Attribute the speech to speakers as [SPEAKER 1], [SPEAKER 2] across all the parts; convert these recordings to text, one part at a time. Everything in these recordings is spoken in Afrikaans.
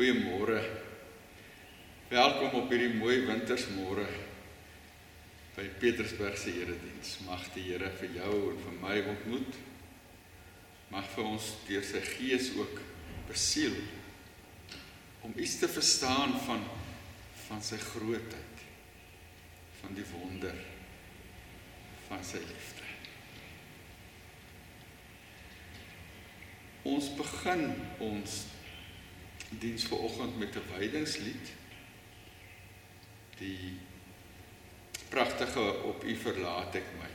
[SPEAKER 1] Goeiemôre. Welkom op hierdie mooi wintersmôre by Petersburg se erediens. Mag die Here vir jou en vir my ontmoet. Mag vir ons deur sy gees ook besiel om iets te verstaan van van sy grootheid, van die wonder van sy liefde. Ons begin ons diens vanoggend met 'n wydingslied. Die pragtige op u verlaat ek my.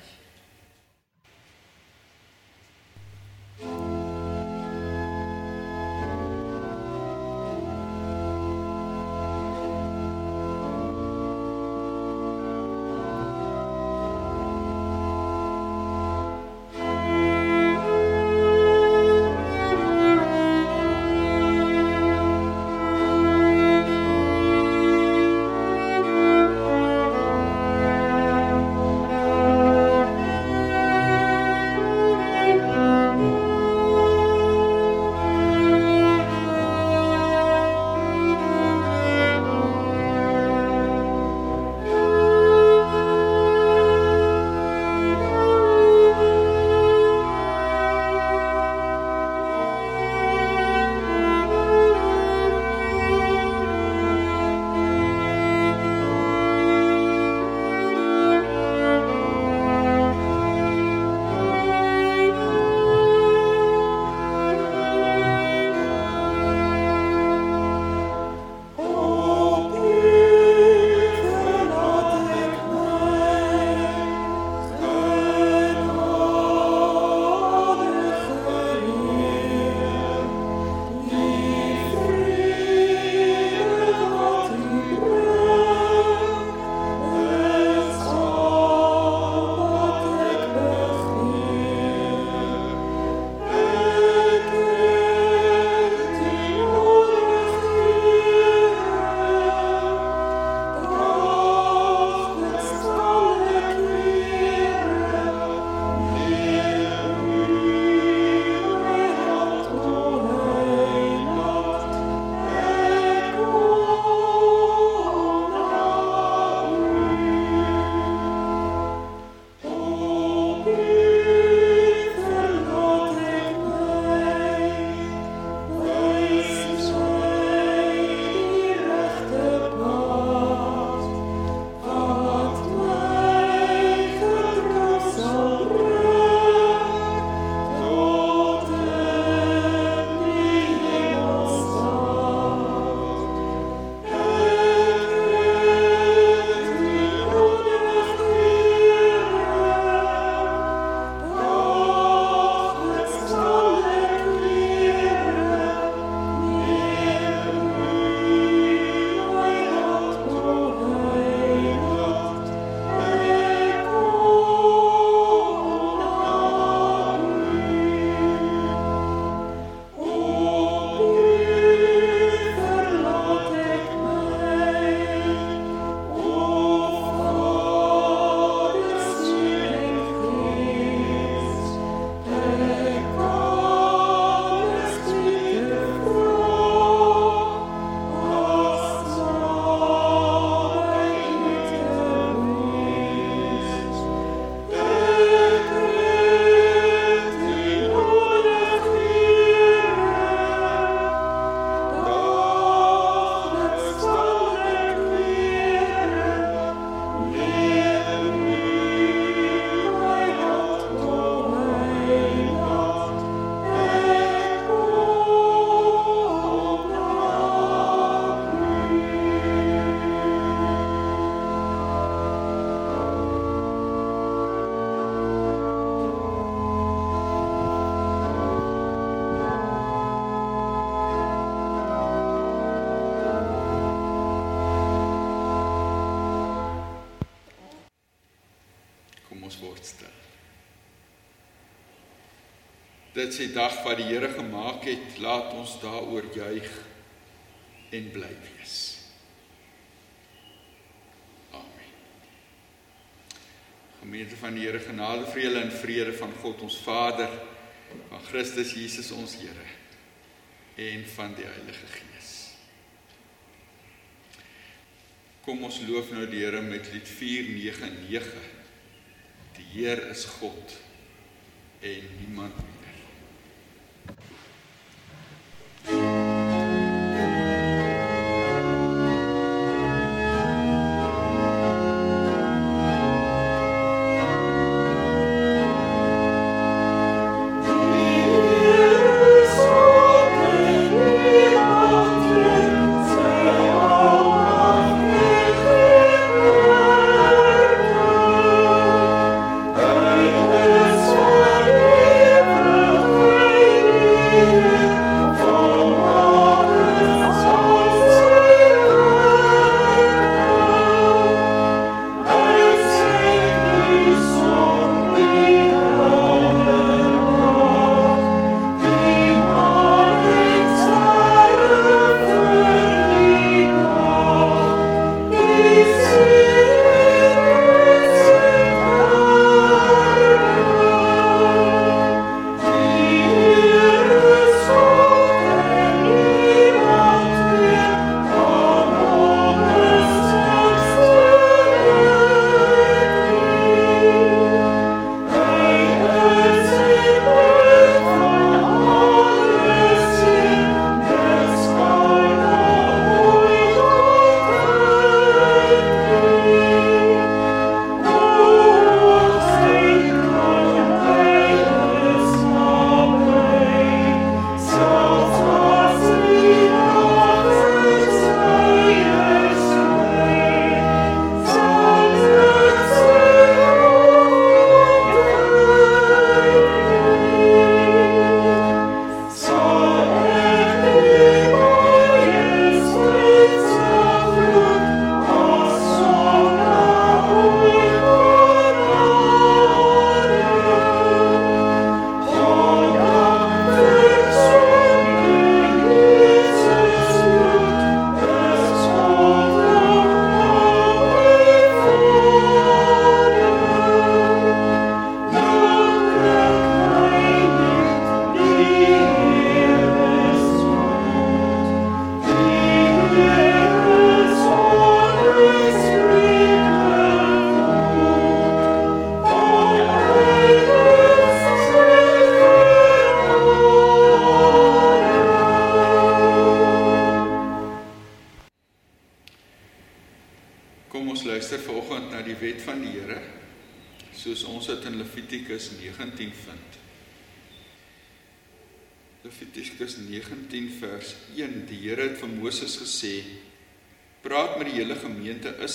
[SPEAKER 1] Dit die dag wat die Here gemaak het, laat ons daaroor juig en bly wees. Amen. Gemeente van die Here, genade vir julle en vrede van God ons Vader, van Christus Jesus ons Here en van die Heilige Gees. Kom ons loof nou die Here met lied 499. Die Heer is God en niemand meer.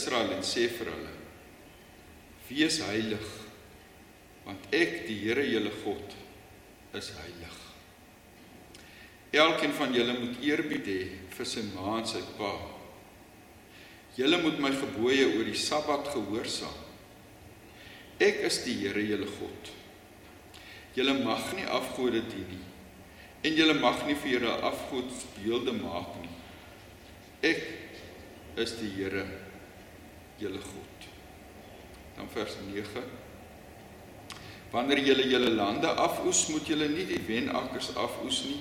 [SPEAKER 1] Israel en sê vir hulle: Wees heilig, want ek, die Here julle God, is heilig. Elkeen van julle moet eerbied hê vir sy ma en sy pa. Julle moet my gebooie oor die Sabbat gehoorsaam. Ek is die Here julle God. Julle mag nie afgode dien nie en julle mag nie vir julle afgodsbeelde maak nie. Ek is die Here julle God. Dan vers 9. Wanneer julle julle lande afoes, moet julle nie die wenakkers afoes nie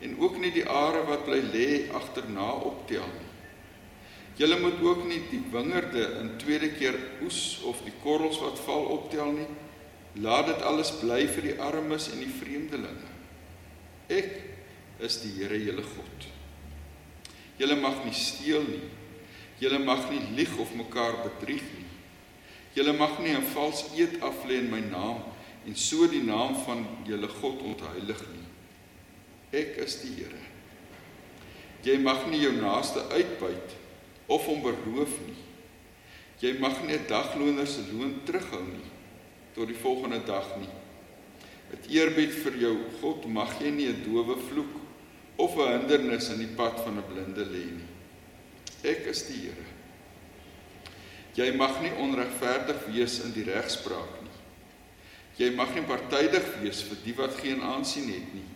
[SPEAKER 1] en ook nie die are wat bly lê agterna optel nie. Julle moet ook nie die wingerde in tweede keer oes of die korrels wat val optel nie. Laat dit alles bly vir die armes en die vreemdelinge. Ek is die Here julle God. Julle mag nie steel nie. Julle mag nie lieg of mekaar bedrieg nie. Julle mag nie 'n vals eed aflê in my naam en so die naam van julle God ontheilig nie. Ek is die Here. Jy mag nie jou naaste uitbuit of hom beroof nie. Jy mag nie 'n dagloner se loon terughou nie tot die volgende dag nie. Met eerbied vir jou God mag jy nie 'n dowe vloek of 'n hindernis in die pad van 'n blinde lê nie. Ek is die Here. Jy mag nie onregverdig wees in die regspraak nie. Jy mag nie partydig wees vir die wat geen aansien het nie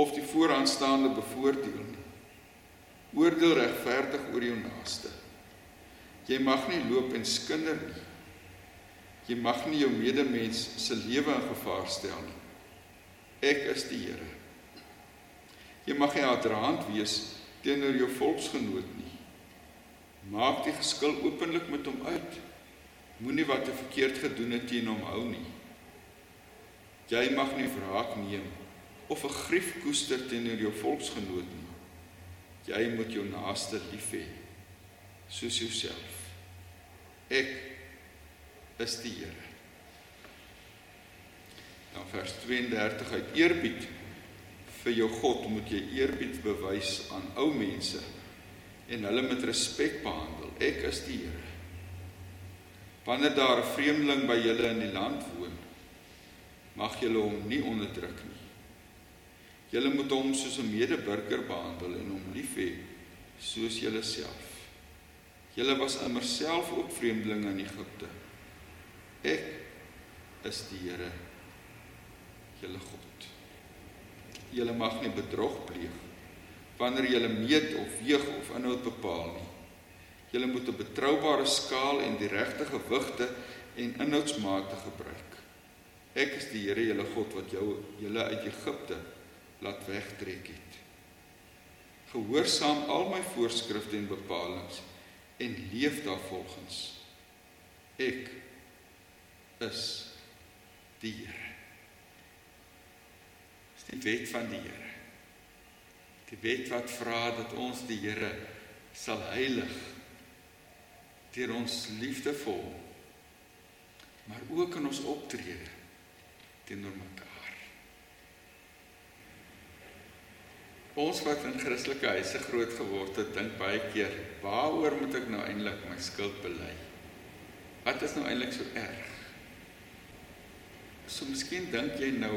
[SPEAKER 1] of die vooraanstaande bevoordeel nie. Oordeel regverdig oor jou naaste. Jy mag nie loop en skinder nie. Jy mag nie jou medemens se lewe in gevaar stel nie. Ek is die Here. Jy mag nie haatdraand wees teenoor jou volksgenoot nie
[SPEAKER 2] Maak die geskil openlik met hom uit. Moenie wat jy verkeerd gedoen het teen hom hou nie. Jy mag nie wraak neem of 'n grief koester teenoor jou volksgenoot nie. Jy moet jou naaste lief hê soos jouself. Ek is die Here. Dan vers 32 uit eerbied vir jou God moet jy eerbied bewys aan ou mense en hulle met respek behandel. Ek is die Here. Wanneer daar 'n vreemdeling by julle in die land woon, mag julle hom nie onderdruk nie. Julle moet hom soos 'n medeburger behandel en hom lief hê soos julleself. Julle was immer self ook vreemdelinge in Egipte. Ek is die Here, julle God. Julle mag nie bedrog pleeg wanneer julle meet of weeg of inhoud bepaal nie. Julle moet 'n betroubare skaal en die regte gewigte en inhoudsmate gebruik. Ek is die Here julle God wat jou julle uit Egipte laat wegtrek het. Gehoorsaam al my voorskrifte en bepalinge en leef daarvolgens. Ek is die Here. Dis die wet van die Here. Die wet wat vra dat ons die Here sal heilig deur ons liefdevol maar ook in ons optrede teenoor mekaar. Ons wat in Christelike huise groot geword het, dink baie keer, waaroor moet ek nou eintlik my skuld bely? Wat is nou eintlik so erg? So miskien dink jy nou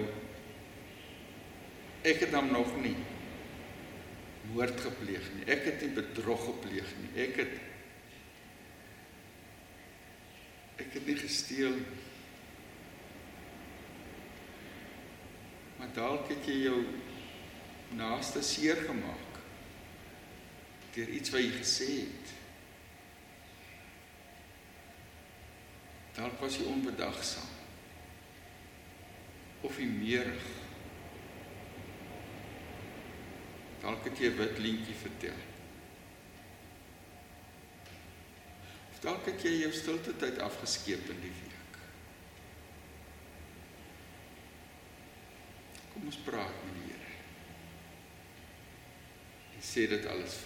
[SPEAKER 2] ek het hom nog nie moord gepleeg nie. Ek het nie bedrog gepleeg nie. Ek het ek het nie gesteel nie. Maar dalk het jy jou naaste seer gemaak deur iets wat jy gesê het. Dalk was jy onbedagsaam of jy meerig. Dalk het jy 'n wit lintjie vertel. Of dalk het jy jou stilte tyd afgeskeep in die week. Kom ons praat met die Here. En sê dit alles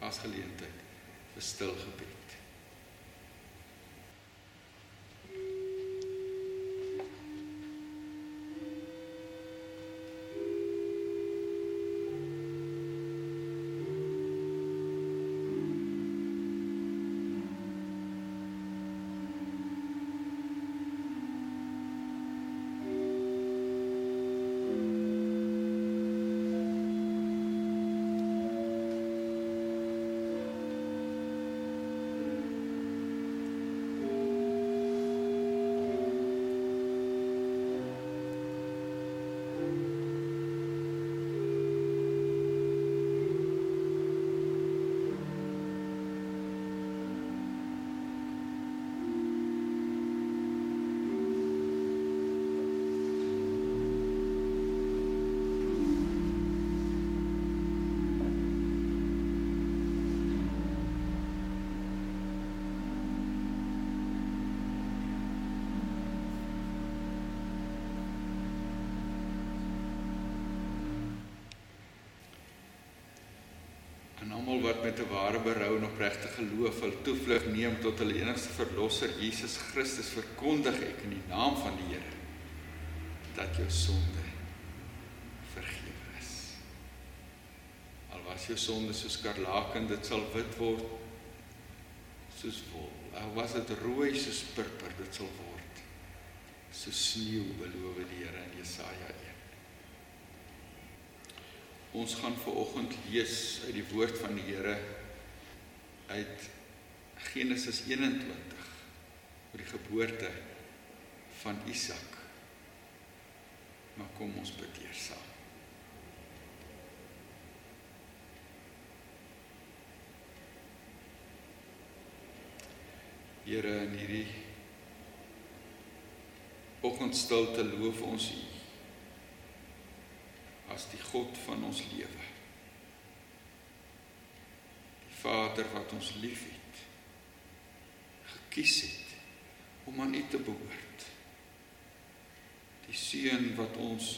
[SPEAKER 2] as geleentheid vir stil gebed. Almal wat met 'n ware berou en opregte geloof hul toevlug neem tot hulle enigste verlosser Jesus Christus verkondig ek in die naam van die Here dat jou sonde vergewe is. Al was jou sonde soos skarlaken, dit sal wit word soos wol. Al was dit rooi soos purper, dit sal word soos sneeu, beloof die Here in Jesaja 1. Ons gaan veraloggend lees uit die woord van die Here uit Genesis 21 oor die geboorte van Isak. Maar kom ons bid eers saam. Here in hierdie oggendstilte loof ons U as die God van ons lewe. Die Vader wat ons liefhet, gekies het om aan U te behoort. Die seun wat ons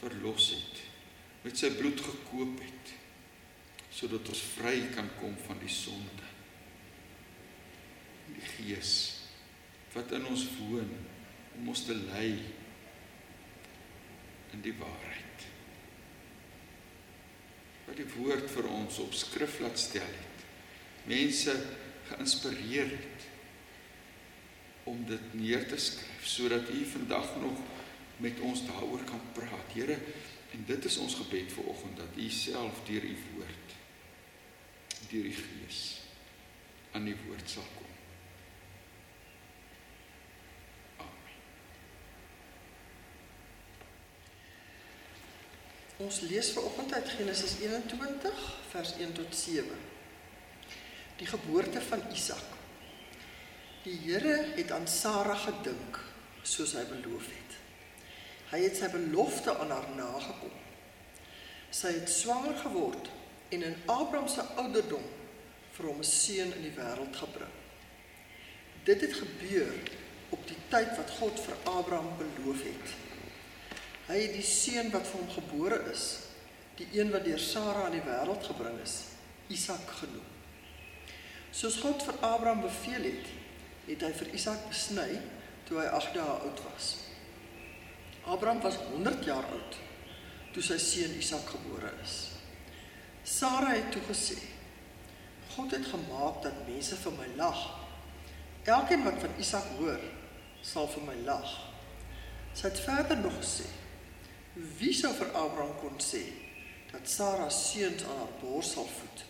[SPEAKER 2] verlos het, met sy bloed gekoop het, sodat ons vry kan kom van die sonde. Die Gees wat in ons woon om ons te lei in die waarheid. Wat die woord vir ons op skrif laat stel het. Mense geïnspireer het om dit neer te skryf sodat u vandag nog met ons daaroor kan praat. Here, en dit is ons gebed vir oggend dat u self deur u woord deur die Gees aan die woord sal kom.
[SPEAKER 3] Ons lees vanoggend uit Genesis 21 vers 1 tot 7. Die geboorte van Isak. Die Here het aan Sara gedink soos hy beloof het. Hy het sy belofte aan haar nagekom. Sy het swanger geword en in Abraham se ouderdom vir hom 'n seun in die wêreld gebring. Dit het gebeur op die tyd wat God vir Abraham beloof het. Hy het die seun wat vir hom gebore is, die een wat deur Sara aan die wêreld gebring is, Isak genoem. Soos God vir Abraham beveel het, het hy vir Isak besny toe hy 8 dae oud was. Abraham was 100 jaar oud toe sy seun Isak gebore is. Sara het toe gesê: God het gemaak dat mense vir my lag. Elkeen wat van Isak hoor, sal vir my lag. Sy het verder nog gesê: Wie sou vir Abraham kon sê dat Sara seuns aan haar bors sal voed?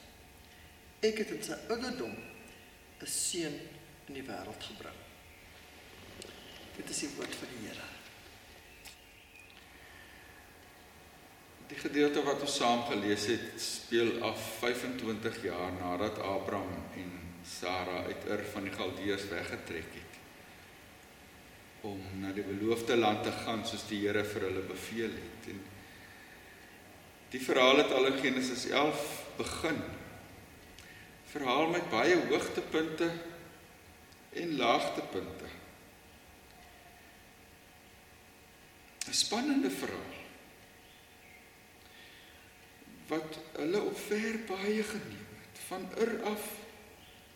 [SPEAKER 3] Ek het in sy ouderdom 'n seun in die wêreld gebring. Dit is die woord van die Here.
[SPEAKER 2] Die gedeelte wat ons saam gelees het, speel af 25 jaar nadat Abraham en Sara uit Ur van die Galdeërs weggetrek het om na die beloofde land te gaan soos die Here vir hulle beveel het. En die verhaal het al in Genesis 11 begin. Verhaal met baie hoogtepunte en laagtepunte. 'n Spannende verhaal. Wat hulle op ver baie geneem het, van Ur af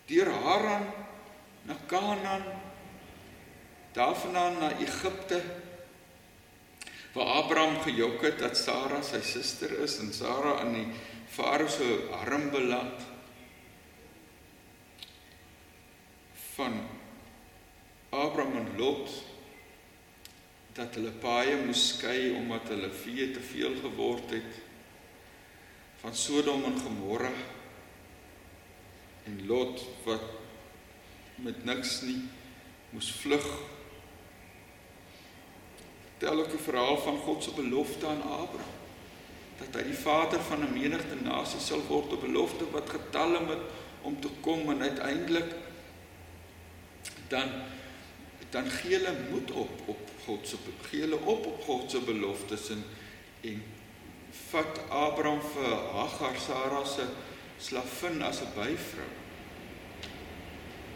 [SPEAKER 2] deur Haran na Kanaan daarvandaan na Egipte waar Abraham gejok het dat Sara sy suster is en Sara aan die farao se arm beland. Van Abraham en Lot dat hulle paie moes skei omdat hulle vee te veel geword het van Sodom en Gomorra en Lot wat met niks nie moes vlug. Tel ook die verhaal van God se belofte aan Abraham dat hy die vader van 'n menigte nasies sal word, 'n belofte wat getalle met om te kom en uiteindelik dan dan gee hulle moed op op God se gee hulle op op God se beloftes en en vat Abraham vir Hagar Sara se slavin as 'n byvrou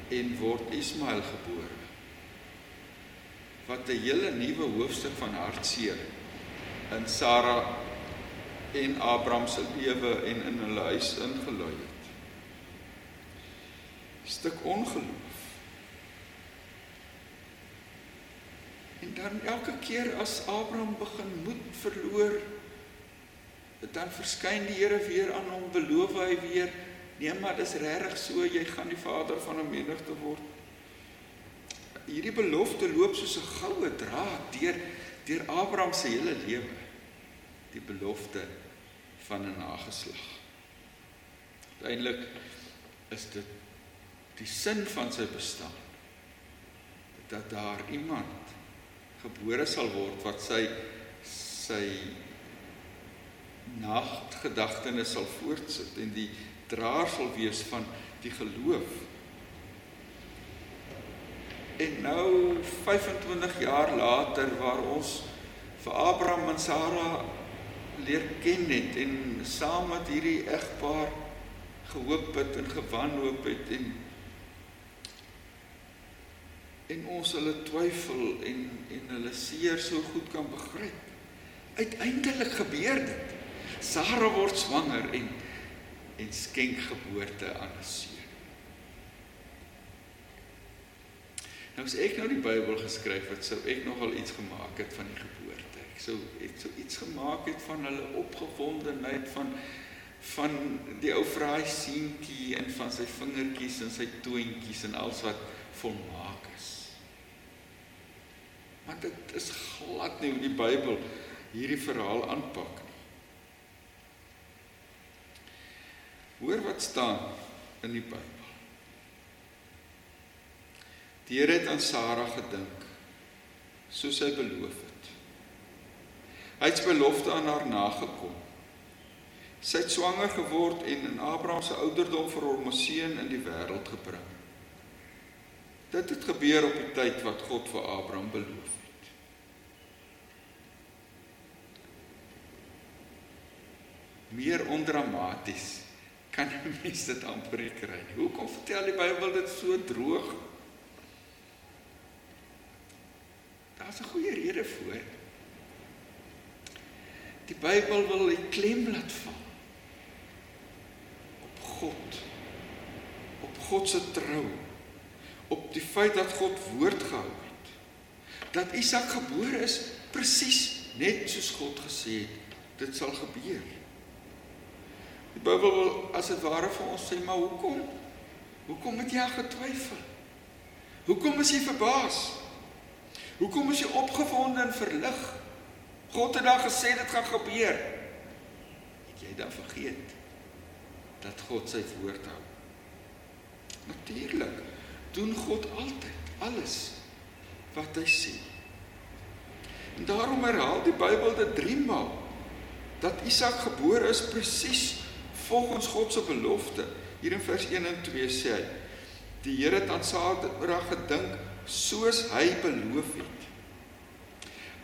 [SPEAKER 2] en word Ismael gebore wat 'n hele nuwe hoofstuk van hartseer in Sara en Abraham se lewe en in hulle huis ingelui het. Stuk ongeloof. En dan elke keer as Abraham begin moed verloor, dan verskyn die Here weer aan hom, beloof hy weer, nee maar dis regtig so, jy gaan die vader van 'n menigte word hierdie belofte loop soos 'n goue draad deur deur Abraham se hele lewe. Die belofte van 'n nageslag. Uiteindelik is dit die sin van sy bestaan dat daar iemand gebore sal word wat sy sy nagtgedagtenis sal voortsit en die draer sal wees van die geloof En nou 25 jaar later waar ons vir Abraham en Sara leer ken het en saam met hierdie egpaar gehoop het en gewanhoop het en en ons hulle twyfel en en hulle seer so goed kan begryp. Uiteindelik gebeur dit. Sara word swanger en en skenk geboorte aan 'n seun. Nou as ek nou die Bybel geskryf het, sou ek nogal iets gemaak het van die geboorte. Ek sou ek sou iets gemaak het van hulle opgewondenheid van van die ou vraai seentjie en van sy vingertjies en sy toontjies en alles wat volmaak is. Maar dit is glad nie hoe die Bybel hierdie verhaal aanpak nie. Hoor wat staan in die Bybel. Die Here het aan Sara gedink soos hy beloof het. Hy het sy belofte aan haar nagekom. Sy het swanger geword en in Abraham se ouderdom vir hom 'n seun in die wêreld gebring. Dit het gebeur op die tyd wat God vir Abraham beloof het. Meer ondramaties kan 'n mens dit amper kry. Hoekom vertel die Bybel dit so droog? Daar's 'n goeie rede vir. Die Bybel wil die klem laat val God. Op God se trou. Op die feit dat God woord gehou het. Dat Isak gebore is presies net soos God gesê het dit sal gebeur. Die Bybel wil as dit ware vir ons sê, maar hoekom? Hoekom het jy getwyfel? Hoekom is jy verbaas? Hoekom is jy opgewonde en verlig? God het dan gesê dit gaan gebeur. Het jy dan vergeet? dat God sy woord hou. Natuurlik doen God altyd alles wat hy sê. En daarom herhaal die Bybel dit 3 maal dat Isak gebore is presies volgens God se belofte. Hier in vers 1 en 2 sê hy: Die Here het aan Sara gedink soos hy beloof het.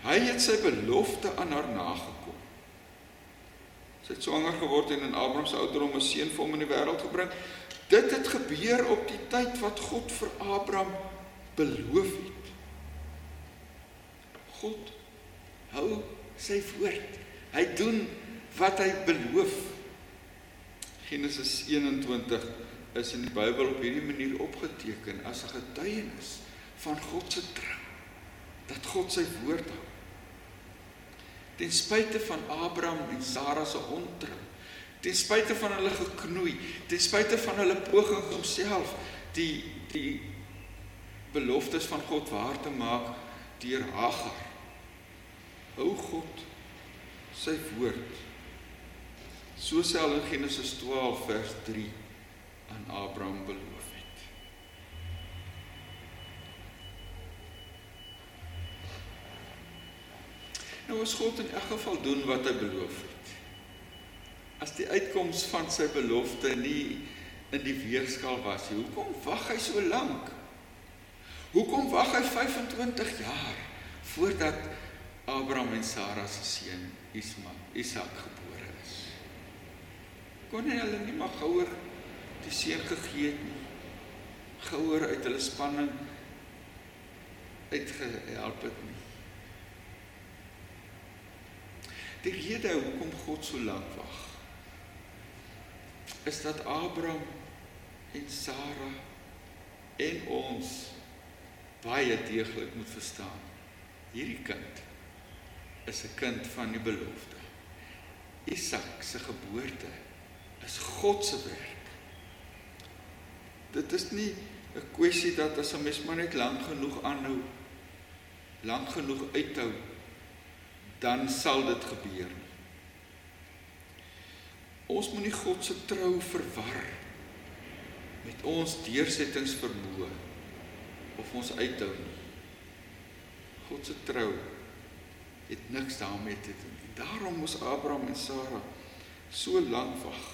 [SPEAKER 2] Hy het sy belofte aan haar nagekom. Sy het swanger geword en in Abraham se ouderdom 'n seun vir hom in die wêreld gebring. Dit het gebeur op die tyd wat God vir Abraham beloof het. God hou sy woord. Hy doen wat hy beloof. Genesis 21 is in die Bybel op hierdie manier opgeteken as 'n getuienis van God se trou. Dat God sy woord hou ten spyte van Abraham en Sara se ontrou ten spyte van hulle geknoei ten spyte van hulle poging om self die die beloftes van God waar te maak deur Hagar hou God sy woord soos hy in Genesis 12 vers 3 aan Abraham beloof Nou as God in elk geval doen wat hy beloof het. As die uitkoms van sy belofte nie in die weegskaal was nie, hoekom wag hy so lank? Hoekom wag hy 25 jaar voordat Abraham en Sara se seun Ismael, Isak gebore is? Kon hy hulle nie maar gouer die seun gegee het nie? Gouer uit hulle spanning uitgehelp het nie? Die rede hoekom God so lank wag is dat Abraham en Sara en ons baie deeglik moet verstaan. Hierdie kind is 'n kind van die belofte. Isak se geboorte is God se werk. Dit is nie 'n kwessie dat as 'n mens maar net lank genoeg aanhou, lank genoeg uithou dan sal dit gebeur. Ons moenie God se trou verwar met ons deursettingsvermoë of ons uithou nie. God se trou het niks daarmee te doen nie. Daarom moes Abraham en Sara so lank wag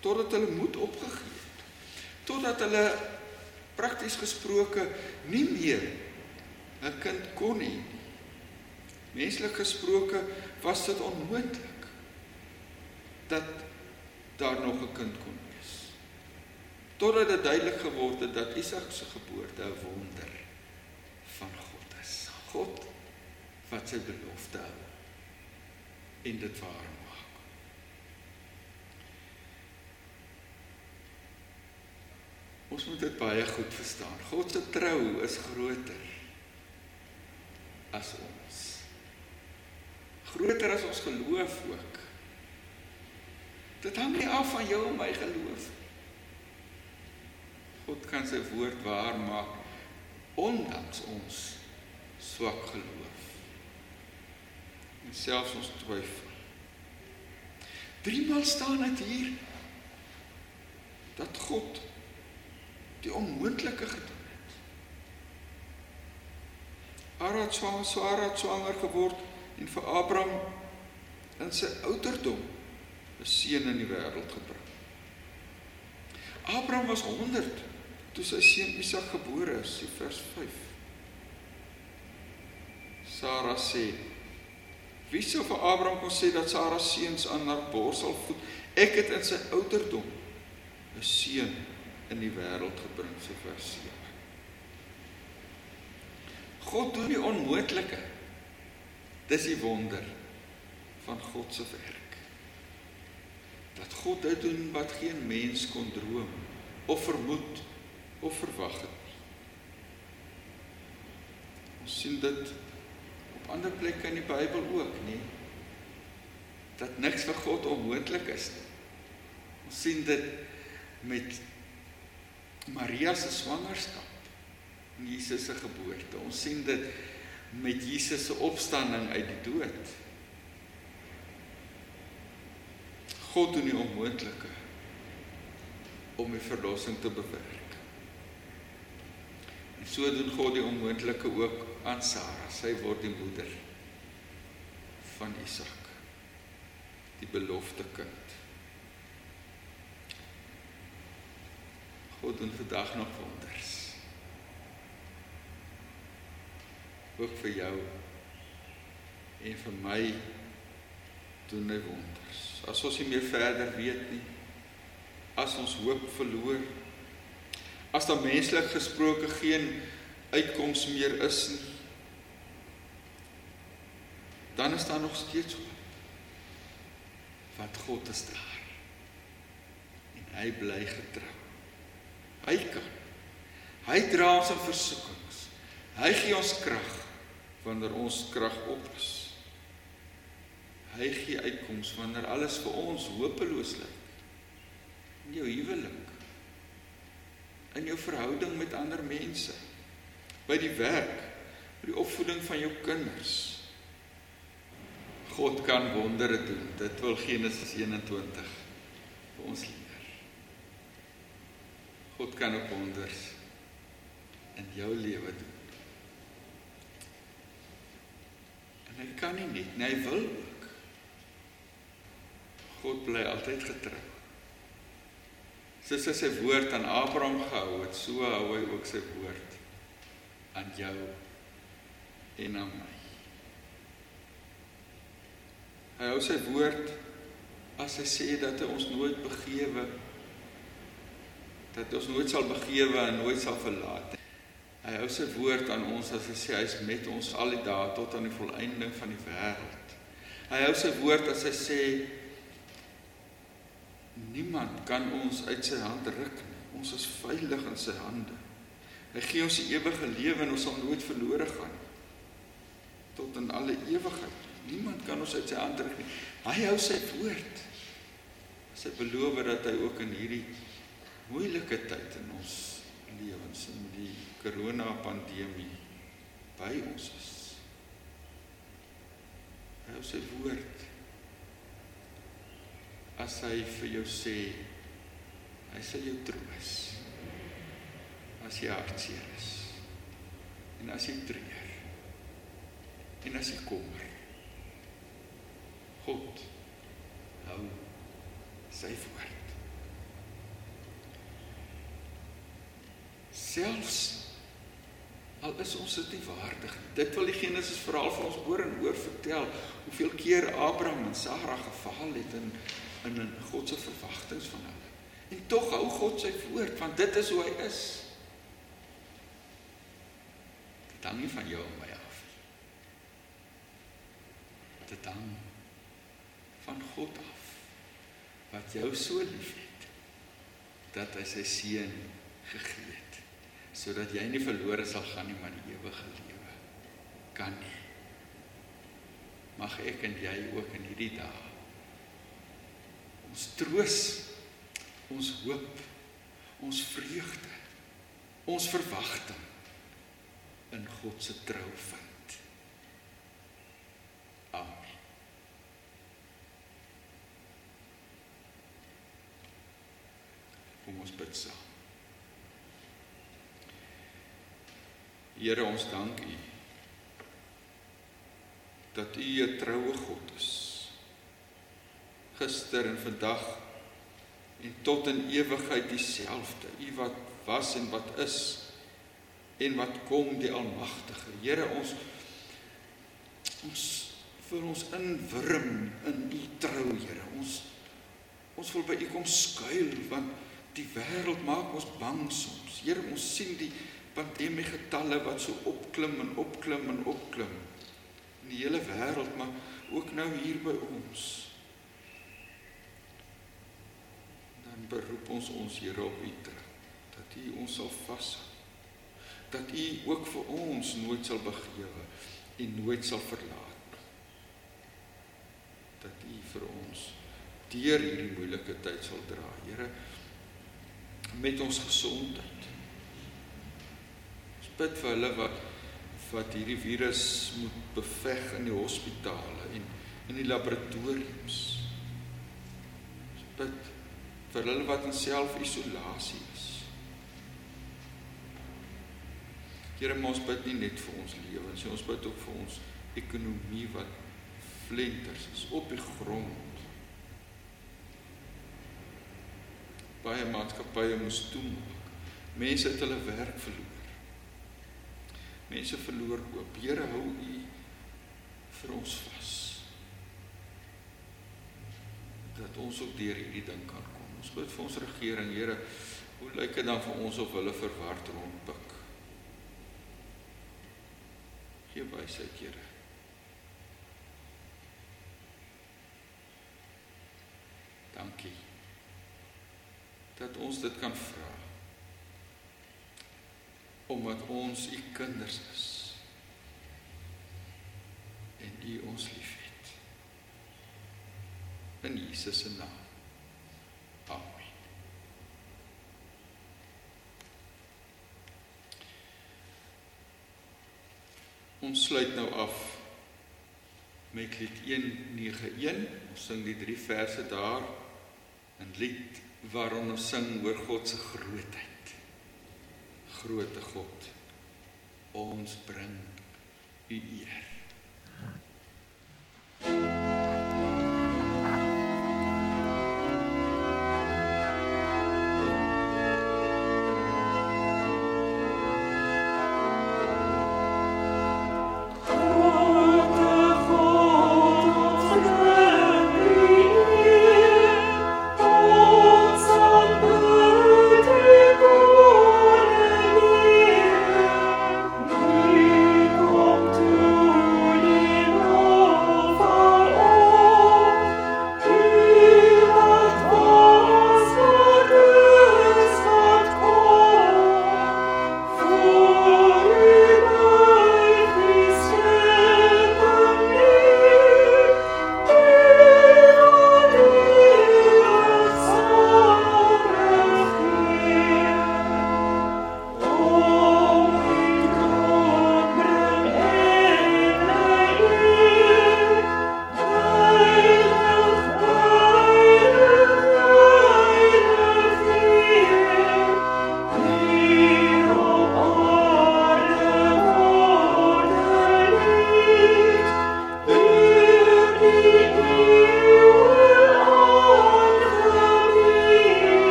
[SPEAKER 2] totdat hulle moed opgegee het. Totdat hulle prakties gesproke nie meer 'n kind kon hê nie. Menslik gesproke was dit onmoontlik dat daar nog 'n kind kon wees. Totdat dit duidelik geword het dat Isak se geboorte 'n wonder van God is. God wat sy belofte hou en dit waar maak. Ons moet dit baie goed verstaan. God se trou is groter as ons. Groter as ons geloof ook. Dit hang nie af van jou en my geloof. God kan sy woord waar maak ondanks ons swak geloof. En selfs ons twyfel. Driemaal staan dit hier dat God die onmoontlike gedoen het. Arat swanger, Sara swanger geword en vir Abraham in sy ouderdom 'n seun in die wêreld gebring. Abraham was 100 toe sy seun Isak gebore is, in vers 5. Sara sê: "Wie sou vir Abraham kon sê dat Sara seuns aan haar bors sal voed? Ek het in sy ouderdom 'n seun in die wêreld gebring," sê vers 7. God doen die onmoontlike. Dis die wonder van God se werk. Dat God dit doen wat geen mens kon droom of vermoed of verwag het nie. Ons sien dit op ander plekke in die Bybel ook, nê? Dat niks vir God onmoontlik is nie. Ons sien dit met Maria se swangerskap en Jesus se geboorte. Ons sien dit met Jesus se opstanding uit die dood. God doen die onmoontlike om die verlossing te bewerk. En so doen God die onmoontlike ook aan Sara. Sy word die moeder van Isak, die belofte kind. God doen vandag nog wonders. Ook vir jou en vir my doen hy wonders. As ons nie meer verder weet nie, as ons hoop verloor, as daar menslik gesproke geen uitkoms meer is nie, dan is daar nog steeds hoop. Want God is daar. En hy bly getrou. Hy kan. Hy dra ons in versoekings. Hy gee ons krag wanneer ons krag op is. Hy gee uitkoms wanneer alles vir ons hopeloos lyk. In jou huwelik. In jou verhouding met ander mense. By die werk, by die opvoeding van jou kinders. God kan wondere doen. Dit wil Genesis 21 vir ons leer. God kan ook wonders in jou lewe doen. Hy kan nie net, nee, hy wil ook. God bly altyd getrou. Soos hy sy woord aan Abraham gehou het, so hou hy ook sy woord aan jou en aan my. Hy hou sy woord as hy sê dat hy ons nooit begewe dat ons nooit sal begewe en nooit sal verlaat. Hy hou sy woord aan ons as hy sê hy's met ons al die dae tot aan die volëinding van die wêreld. Hy hou sy woord as hy sê niemand kan ons uit sy hand ruk nie. Ons is veilig in sy hande. Hy gee ons die ewige lewe en ons sal nooit verlore gaan tot in alle ewigheid. Niemand kan ons uit sy hand ruk nie. Hy hou sy woord. Sy beloof dat hy ook in hierdie moeilike tyd in ons lewens in die corona pandemie by ons is. Hy hou sy woord. As hy vir jou sê hy sal jou troos. As jy hartseer is. En as jy treur. En as jy kommer. God hou sy woord. selfs al is ons dit nie waardig nie. Dit wil die Genesis verhaal vir ons oor en oor vertel hoeveel keer Abraham en Sara gefaal het en in 'n God se verwagtinge van hulle. En tog hou God sy woord want dit is hoe hy is. Dit hang nie van jou en my af nie. Dit hang van God af wat jou so liefhet dat hy sy seun gegee het sodat jy nie verlore sal gaan nie maar die ewige lewe kan nie mag ek en jy ook in hierdie dae ons troos ons hoop ons vreugde ons verwagting in God se trou vind. Amen. Kom ons bid saam Here ons dank U dat U 'n troue God is. Gister en vandag en tot in ewigheid dieselfde. U wat was en wat is en wat kom die almagtige. Here ons ons vir ons inwrim in U trou, Here. Ons ons wil by U kom skuil want die wêreld maak ons bang soms. Here, ons sien die pandemie getalle wat so opklim en opklim en opklim in die hele wêreld maar ook nou hier by ons. Dan beroep ons ons Here op U terug dat U ons sal vashou dat U ook vir ons nooit sal begewe en nooit sal verlaat. Dat U vir ons deur hierdie moeilike tyd sal dra Here met ons gesondheid bid vir hulle wat wat hierdie virus moet beveg in die hospitale en in die laboratoriums. Ons bid vir hulle wat in self-isolasie is. Here, ons bid nie net vir ons lewens nie, ons bid ook vir ons ekonomie wat flenters is op die grond. Baie maatskappye moes toemaak. Mense het hulle werk verloor. Mense verloor hoop. Here hou U vir ons vas. Dat ons ook deur hierdie ding kan kom. Ons bid vir ons regering, Here, hoe lyk dit dan vir ons of hulle verward rondpik? Gee wysheid, Here. Dankie. Dat ons dit kan vra omdat ons u kinders is en u ons liefhet. In Jesus se naam. Amen. Ons sluit nou af met lied 191 ons sing die drie verse daar in lied waarin ons sing oor God se grootheid groote God. Ons bring U eer.